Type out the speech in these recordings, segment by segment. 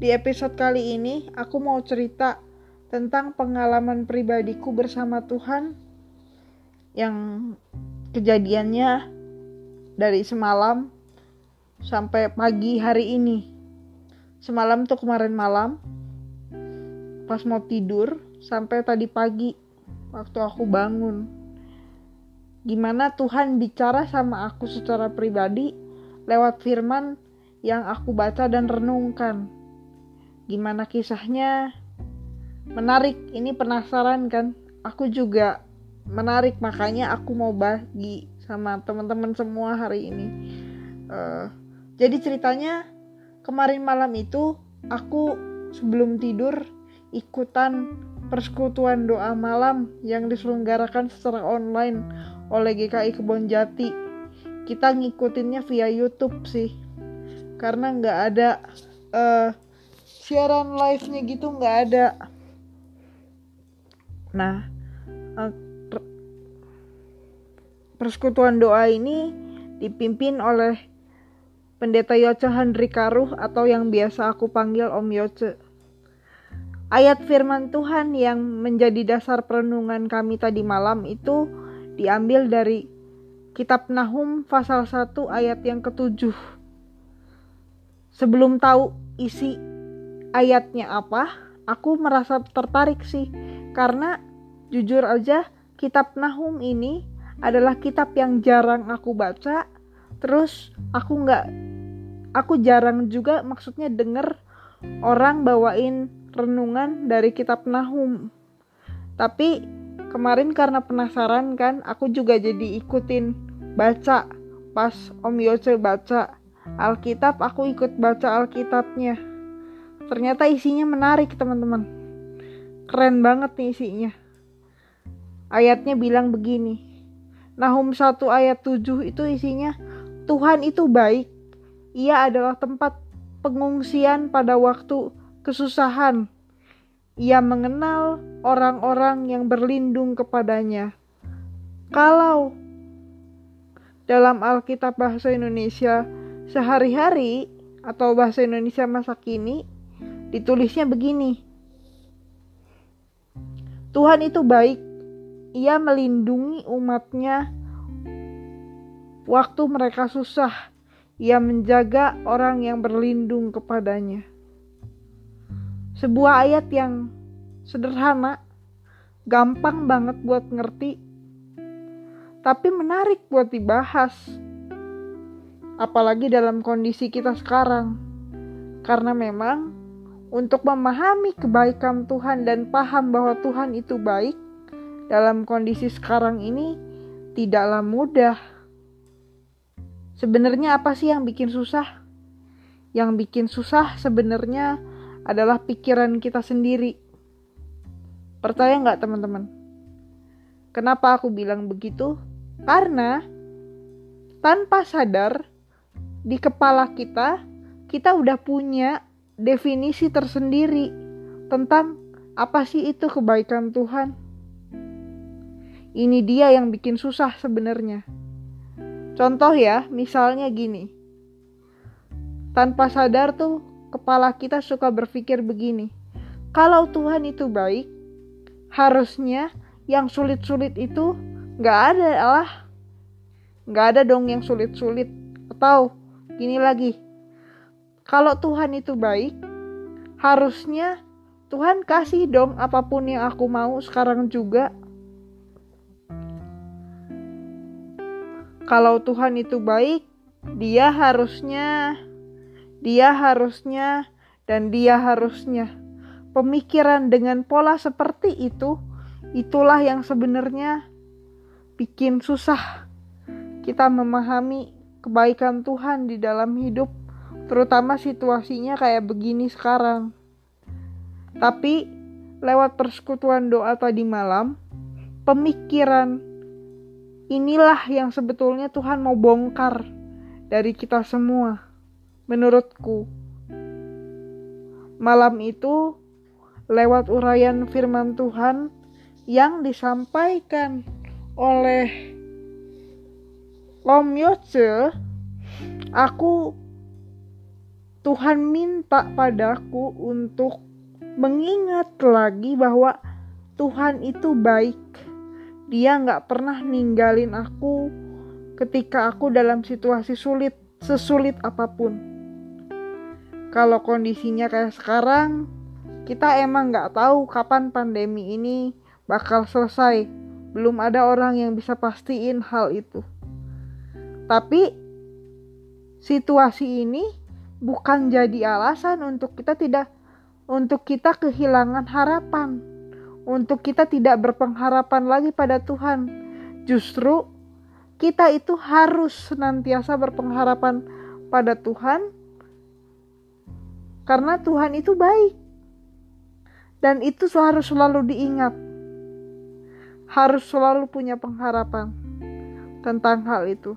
Di episode kali ini, aku mau cerita tentang pengalaman pribadiku bersama Tuhan yang kejadiannya dari semalam sampai pagi hari ini. Semalam tuh kemarin malam, pas mau tidur, sampai tadi pagi waktu aku bangun. Gimana Tuhan bicara sama aku secara pribadi lewat firman yang aku baca dan renungkan. Gimana kisahnya? Menarik, ini penasaran kan? Aku juga menarik, makanya aku mau bagi sama teman-teman semua hari ini. Uh, jadi ceritanya kemarin malam itu aku sebelum tidur ikutan persekutuan doa malam yang diselenggarakan secara online oleh GKI Kebon Jati kita ngikutinnya via YouTube sih karena nggak ada uh, siaran live-nya gitu nggak ada nah uh, persekutuan doa ini dipimpin oleh Pendeta Yoce Handri Karuh atau yang biasa aku panggil Om Yoce. Ayat firman Tuhan yang menjadi dasar perenungan kami tadi malam itu diambil dari Kitab Nahum pasal 1 ayat yang ketujuh. Sebelum tahu isi ayatnya apa, aku merasa tertarik sih. Karena jujur aja kitab Nahum ini adalah kitab yang jarang aku baca. Terus aku nggak, aku jarang juga maksudnya denger orang bawain renungan dari kitab Nahum. Tapi kemarin karena penasaran kan aku juga jadi ikutin baca pas Om Yoce baca Alkitab aku ikut baca Alkitabnya ternyata isinya menarik teman-teman. Keren banget nih isinya. Ayatnya bilang begini Nahum 1 ayat 7 itu isinya Tuhan itu baik. Ia adalah tempat pengungsian pada waktu kesusahan. Ia mengenal orang-orang yang berlindung kepadanya. Kalau dalam Alkitab bahasa Indonesia sehari-hari atau bahasa Indonesia masa kini ditulisnya begini. Tuhan itu baik. Ia melindungi umatnya waktu mereka susah. Ia menjaga orang yang berlindung kepadanya. Sebuah ayat yang sederhana, gampang banget buat ngerti, tapi menarik buat dibahas. Apalagi dalam kondisi kita sekarang. Karena memang untuk memahami kebaikan Tuhan dan paham bahwa Tuhan itu baik dalam kondisi sekarang ini tidaklah mudah. Sebenarnya apa sih yang bikin susah? Yang bikin susah sebenarnya adalah pikiran kita sendiri. Percaya nggak teman-teman? Kenapa aku bilang begitu? Karena tanpa sadar di kepala kita, kita udah punya definisi tersendiri tentang apa sih itu kebaikan Tuhan. Ini dia yang bikin susah sebenarnya. Contoh ya, misalnya gini. Tanpa sadar tuh kepala kita suka berpikir begini. Kalau Tuhan itu baik, harusnya yang sulit-sulit itu nggak ada Allah. Nggak ada dong yang sulit-sulit. Atau gini lagi, kalau Tuhan itu baik, harusnya Tuhan kasih dong apa pun yang aku mau sekarang juga. Kalau Tuhan itu baik, dia harusnya dia harusnya dan dia harusnya. Pemikiran dengan pola seperti itu, itulah yang sebenarnya bikin susah kita memahami kebaikan Tuhan di dalam hidup, terutama situasinya kayak begini sekarang. Tapi lewat persekutuan doa tadi malam, pemikiran inilah yang sebetulnya Tuhan mau bongkar dari kita semua menurutku. Malam itu, lewat uraian firman Tuhan yang disampaikan oleh Om Yoce, aku Tuhan minta padaku untuk mengingat lagi bahwa Tuhan itu baik. Dia nggak pernah ninggalin aku ketika aku dalam situasi sulit, sesulit apa pun. Kalau kondisinya kayak sekarang, kita emang nggak tahu kapan pandemi ini bakal selesai. Belum ada orang yang bisa pastiin hal itu. Tapi situasi ini bukan jadi alasan untuk kita tidak untuk kita kehilangan harapan, untuk kita tidak berpengharapan lagi pada Tuhan. Justru kita itu harus senantiasa berpengharapan pada Tuhan karena Tuhan itu baik. Dan itu harus selalu diingat. Harus selalu punya pengharapan tentang hal itu.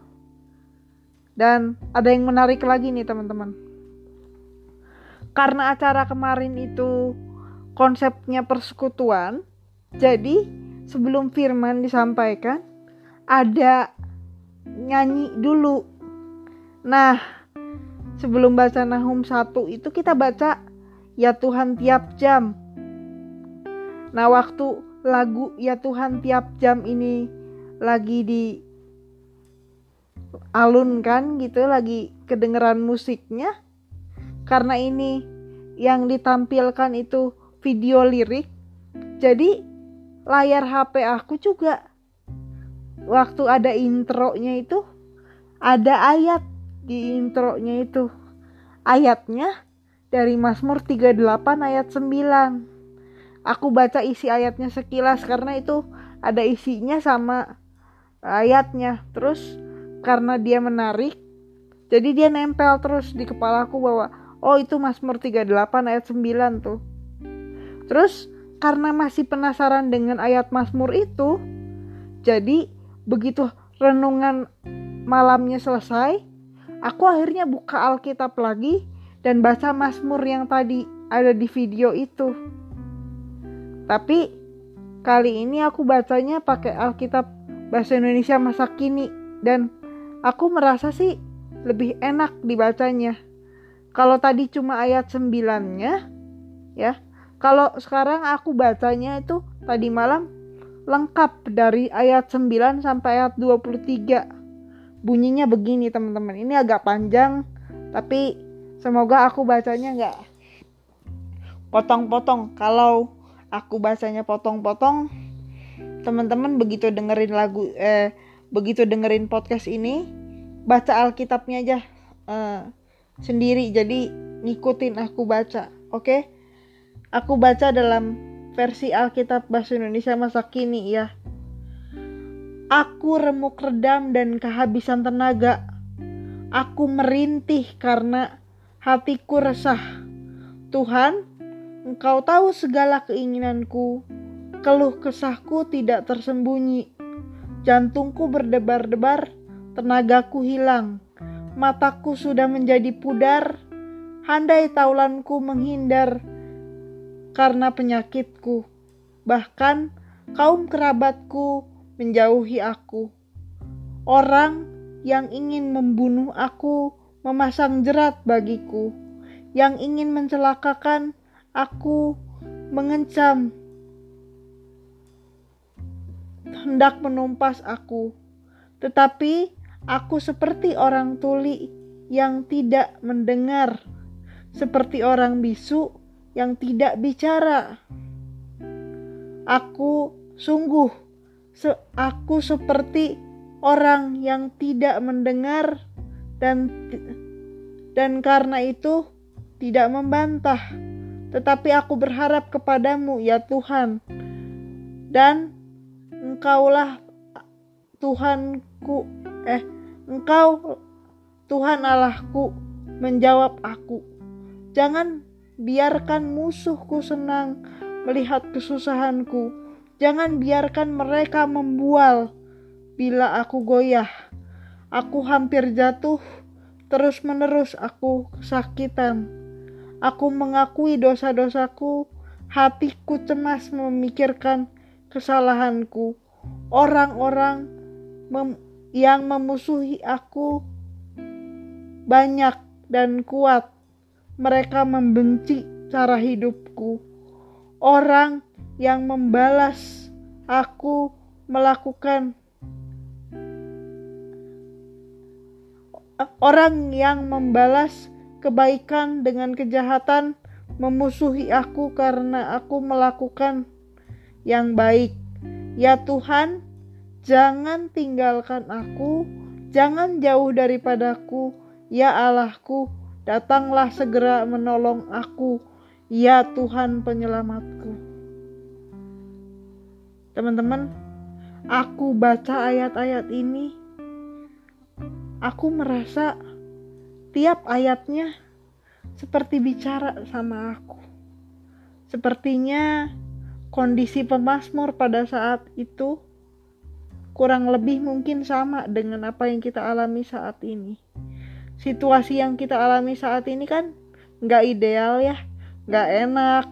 Dan ada yang menarik lagi nih teman-teman karena acara kemarin itu konsepnya persekutuan, jadi sebelum firman disampaikan ada nyanyi dulu. Nah, sebelum baca Nahum 1 itu kita baca Ya Tuhan tiap jam. Nah, waktu lagu Ya Tuhan tiap jam ini lagi di alunkan gitu, lagi kedengeran musiknya, karena ini yang ditampilkan itu video lirik. Jadi layar HP aku juga waktu ada intronya itu ada ayat di intronya itu. Ayatnya dari Mazmur 38 ayat 9 aku baca isi ayatnya sekilas karena itu ada isinya sama ayatnya. Terus karena dia menarik jadi dia nempel terus di kepalaku bahwa Oh itu Mazmur 38 ayat 9 tuh. Terus karena masih penasaran dengan ayat Mazmur itu, jadi begitu renungan malamnya selesai, aku akhirnya buka Alkitab lagi dan baca Mazmur yang tadi ada di video itu. Tapi kali ini aku bacanya pakai Alkitab bahasa Indonesia masa kini dan aku merasa sih lebih enak dibacanya. Kalau tadi cuma ayat 9-nya ya. Kalau sekarang aku bacanya itu tadi malam lengkap dari ayat 9 sampai ayat 23. Bunyinya begini teman-teman. Ini agak panjang tapi semoga aku bacanya nggak potong-potong. Kalau aku bacanya potong-potong, teman-teman begitu dengerin lagu eh begitu dengerin podcast ini, baca Alkitabnya aja. Eh, sendiri. Jadi ngikutin aku baca oke? Okay? aku baca dalam versi Alkitab bahasa Indonesia masa kini ya. Aku remuk redam dan kehabisan tenaga. Aku merintih karena hatiku resah. Tuhan engkau tahu segala keinginanku. Keluh kesahku tidak tersembunyi. Jantungku berdebar-debar tenagaku hilang mataku sudah menjadi pudar, handai taulanku menghindar karena penyakitku. Bahkan kaum kerabatku menjauhi aku. Orang yang ingin membunuh aku memasang jerat bagiku. Yang ingin mencelakakan aku mengencam hendak menumpas aku. Tetapi Aku seperti orang tuli yang tidak mendengar, seperti orang bisu yang tidak bicara. Aku sungguh, se aku seperti orang yang tidak mendengar dan dan karena itu tidak membantah. Tetapi aku berharap kepadamu ya Tuhan. Dan engkaulah Tuhanku eh Engkau Tuhan Allahku menjawab aku. Jangan biarkan musuhku senang melihat kesusahanku. Jangan biarkan mereka membual bila aku goyah. Aku hampir jatuh, terus-menerus aku kesakitan. Aku mengakui dosa-dosaku, hatiku cemas memikirkan kesalahanku. Orang-orang yang memusuhi aku banyak dan kuat. mereka membenci cara hidupku. Orang yang membalas aku melakukan orang yang membalas kebaikan dengan kejahatan memusuhi aku karena aku melakukan yang baik. Ya Tuhan, jangan tinggalkan aku, jangan jauh daripadaku, ya Allahku, datanglah segera menolong aku, ya Tuhan penyelamatku. Teman-teman, aku baca ayat-ayat ini, aku merasa tiap ayatnya seperti bicara sama aku. Sepertinya kondisi pemazmur pada saat itu kurang lebih mungkin sama dengan apa yang kita alami saat ini. Situasi yang kita alami saat ini kan nggak ideal ya, nggak enak,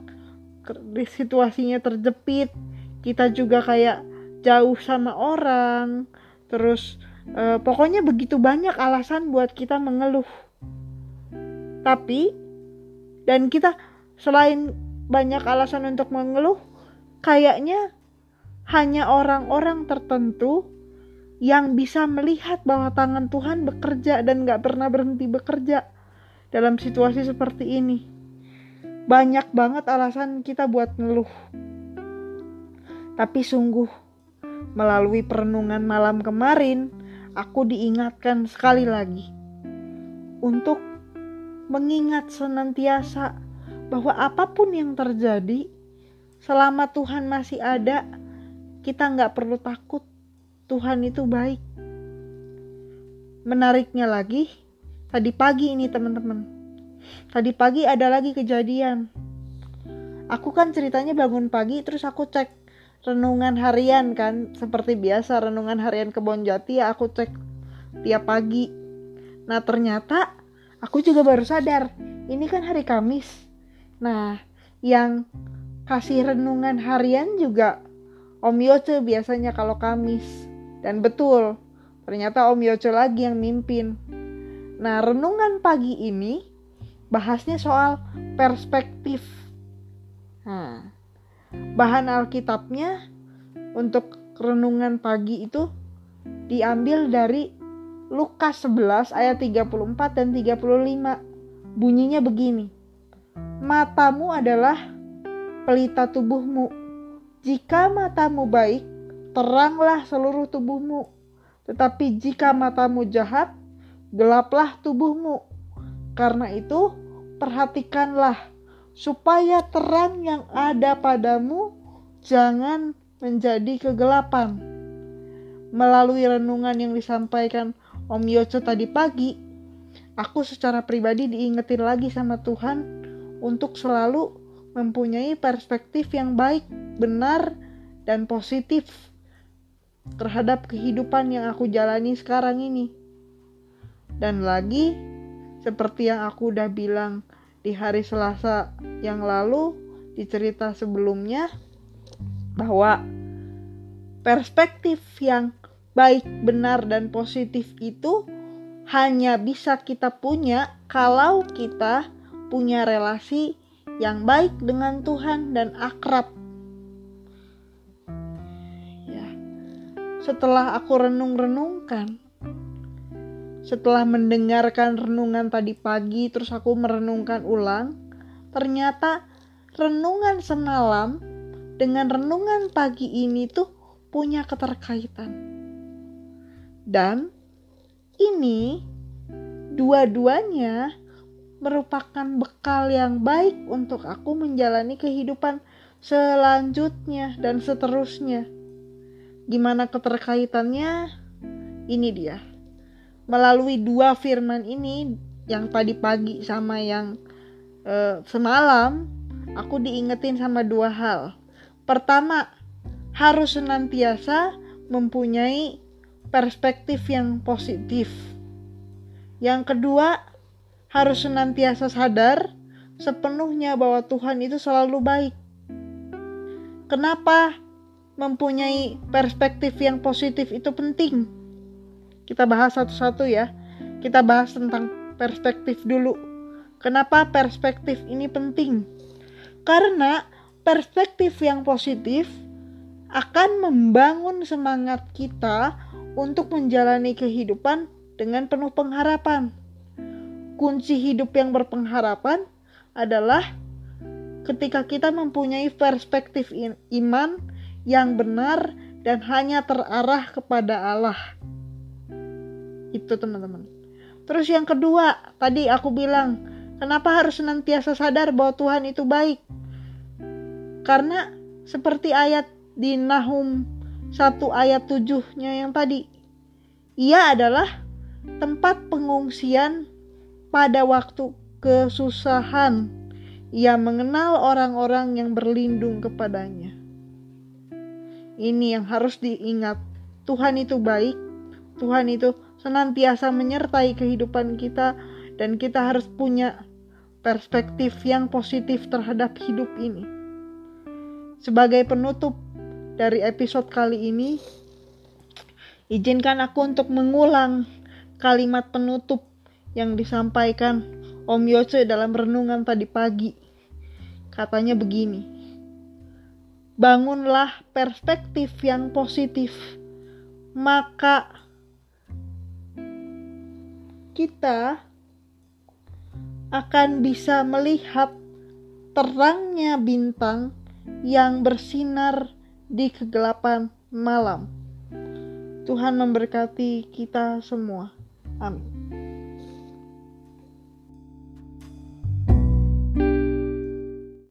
situasinya terjepit, kita juga kayak jauh sama orang, terus eh, pokoknya begitu banyak alasan buat kita mengeluh. Tapi dan kita selain banyak alasan untuk mengeluh, kayaknya hanya orang-orang tertentu yang bisa melihat bahwa tangan Tuhan bekerja dan gak pernah berhenti bekerja dalam situasi seperti ini. Banyak banget alasan kita buat ngeluh. Tapi sungguh, melalui perenungan malam kemarin, aku diingatkan sekali lagi untuk mengingat senantiasa bahwa apa pun yang terjadi, selama Tuhan masih ada, kita nggak perlu takut. Tuhan itu baik. Menariknya lagi, tadi pagi ini teman-teman. Tadi pagi ada lagi kejadian. Aku kan ceritanya bangun pagi terus aku cek renungan harian kan seperti biasa renungan harian kebon jati ya aku cek tiap pagi. Nah ternyata aku juga baru sadar ini kan hari Kamis. Nah yang kasih renungan harian juga Om Yoce biasanya kalau Kamis. Dan betul, ternyata Om Yoce lagi yang mimpin. Nah, renungan pagi ini bahasnya soal perspektif. Nah, bahan Alkitabnya untuk renungan pagi itu diambil dari Lukas 11 ayat 34 dan 35. Bunyinya begini. Matamu adalah pelita tubuhmu. Jika matamu baik, teranglah seluruh tubuhmu. Tetapi jika matamu jahat, gelaplah tubuhmu. Karena itu, perhatikanlah supaya terang yang ada padamu jangan menjadi kegelapan. Melalui renungan yang disampaikan Om Yoco tadi pagi, aku secara pribadi diingetin lagi sama Tuhan untuk selalu mempunyai perspektif yang baik, benar, dan positif terhadap kehidupan yang aku jalani sekarang ini. Dan lagi, seperti yang aku udah bilang di hari Selasa yang lalu, di cerita sebelumnya, bahwa perspektif yang baik, benar, dan positif itu hanya bisa kita punya kalau kita punya relasi yang baik dengan Tuhan dan akrab. Setelah aku renung-renungkan, setelah mendengarkan renungan tadi pagi terus aku merenungkan ulang, ternyata renungan semalam dengan renungan pagi ini tuh punya keterkaitan. Dan ini dua-duanya merupakan bekal yang baik untuk aku menjalani kehidupan selanjutnya dan seterusnya. Gimana keterkaitannya? Ini dia. Melalui dua firman ini yang tadi pagi sama yang uh, semalam, aku diingetin sama dua hal. Pertama, harus senantiasa mempunyai perspektif yang positif. Yang kedua, harus senantiasa sadar sepenuhnya bahwa Tuhan itu selalu baik. Kenapa mempunyai perspektif yang positif itu penting? Kita bahas satu-satu ya. Kita bahas tentang perspektif dulu. Kenapa perspektif ini penting? Karena perspektif yang positif akan membangun semangat kita untuk menjalani kehidupan dengan penuh pengharapan. Kunci hidup yang berpengharapan adalah ketika kita mempunyai perspektif iman yang benar dan hanya terarah kepada Allah. Itu teman-teman. Terus yang kedua, tadi aku bilang Kenapa harus senantiasa sadar bahwa Tuhan itu baik? Karena seperti ayat di Nahum 1 ayat 7-nya yang tadi. Ia adalah tempat pengungsian pada waktu kesusahan. Ia mengenal orang-orang yang berlindung kepadanya. Ini yang harus diingat. Tuhan itu baik. Tuhan itu senantiasa menyertai kehidupan kita dan kita harus punya perspektif yang positif terhadap hidup ini. Sebagai penutup dari episode kali ini, izinkan aku untuk mengulang kalimat penutup yang disampaikan Om Yose dalam renungan tadi pagi. Katanya begini, bangunlah perspektif yang positif, maka kita akan bisa melihat terangnya bintang yang bersinar di kegelapan malam. Tuhan memberkati kita semua. Amin.